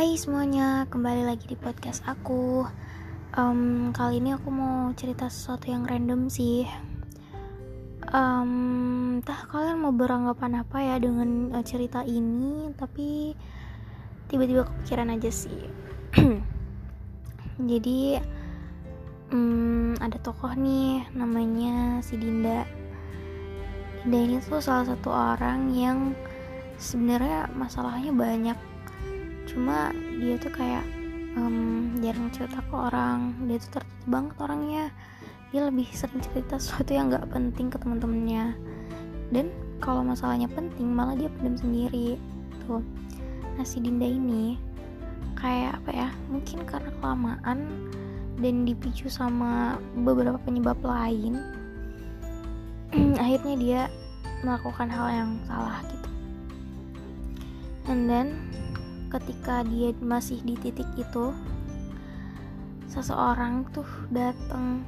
Hai semuanya, kembali lagi di podcast aku. Um, kali ini aku mau cerita sesuatu yang random sih. Um, entah kalian mau beranggapan apa ya dengan uh, cerita ini, tapi tiba-tiba kepikiran aja sih. Jadi um, ada tokoh nih, namanya si Dinda. Dinda ini tuh salah satu orang yang sebenarnya masalahnya banyak cuma dia tuh kayak um, jarang cerita ke orang. Dia tuh tertutup banget orangnya. Dia lebih sering cerita sesuatu yang nggak penting ke teman-temannya dan kalau masalahnya penting malah dia pendam sendiri. Tuh. Nah si Dinda ini kayak apa ya? Mungkin karena kelamaan dan dipicu sama beberapa penyebab lain akhirnya dia melakukan hal yang salah gitu. And then ketika dia masih di titik itu seseorang tuh dateng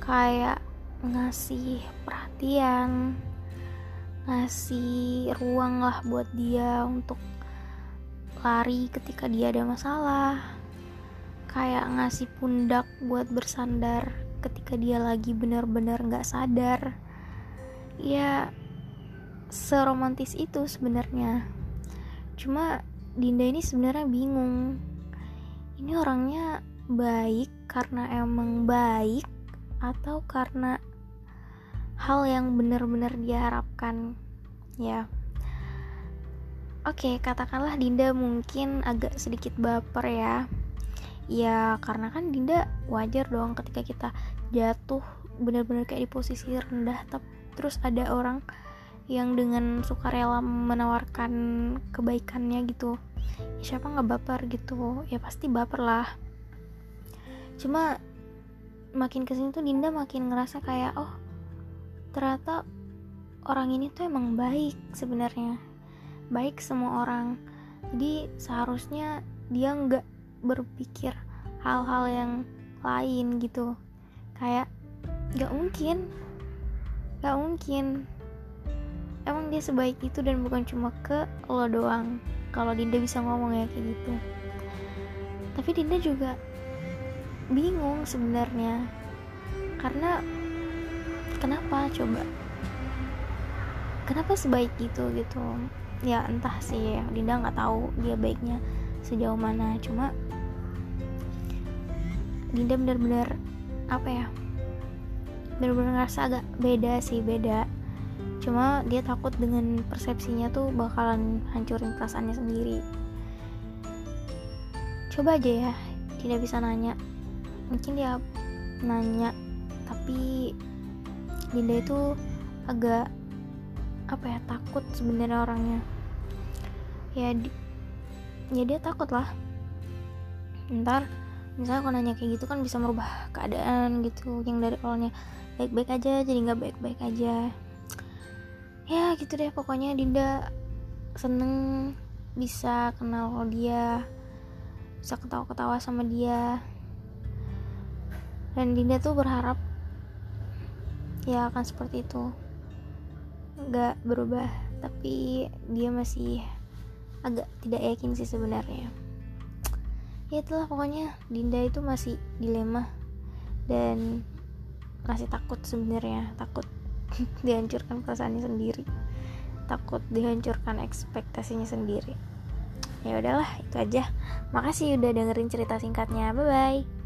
kayak ngasih perhatian ngasih ruang lah buat dia untuk lari ketika dia ada masalah. Kayak ngasih pundak buat bersandar ketika dia lagi benar-benar nggak sadar. Ya seromantis itu sebenarnya. Cuma Dinda ini sebenarnya bingung. Ini orangnya baik karena emang baik atau karena hal yang benar-benar diharapkan ya. Oke katakanlah Dinda mungkin agak sedikit baper ya. Ya karena kan Dinda wajar dong ketika kita jatuh benar-benar kayak di posisi rendah terus ada orang yang dengan sukarela menawarkan kebaikannya gitu siapa nggak baper? gitu. Ya pasti baper lah. Cuma makin ke sini tuh Dinda makin ngerasa kayak oh ternyata orang ini tuh emang baik sebenarnya. Baik semua orang. Jadi seharusnya dia nggak berpikir hal-hal yang lain gitu. Kayak nggak mungkin. Nggak mungkin. Emang dia sebaik itu dan bukan cuma ke lo doang kalau Dinda bisa ngomong ya kayak gitu. Tapi Dinda juga bingung sebenarnya. Karena kenapa coba? Kenapa sebaik itu gitu? Ya entah sih ya Dinda nggak tahu dia baiknya sejauh mana. Cuma Dinda benar-benar apa ya? Benar-benar ngerasa agak beda sih beda cuma dia takut dengan persepsinya tuh bakalan hancurin perasaannya sendiri. Coba aja ya tidak bisa nanya. Mungkin dia nanya tapi Dinda itu agak apa ya takut sebenarnya orangnya. Ya di, ya dia takut lah. Ntar misalnya kalau nanya kayak gitu kan bisa merubah keadaan gitu yang dari awalnya baik-baik aja jadi nggak baik-baik aja ya gitu deh pokoknya Dinda seneng bisa kenal dia bisa ketawa-ketawa sama dia. Dan Dinda tuh berharap ya akan seperti itu. Nggak berubah tapi dia masih agak tidak yakin sih sebenarnya. Ya itulah pokoknya Dinda itu masih dilema dan masih takut sebenarnya takut dihancurkan perasaannya sendiri. Takut dihancurkan ekspektasinya sendiri. Ya udahlah itu aja. Makasih udah dengerin cerita singkatnya. Bye bye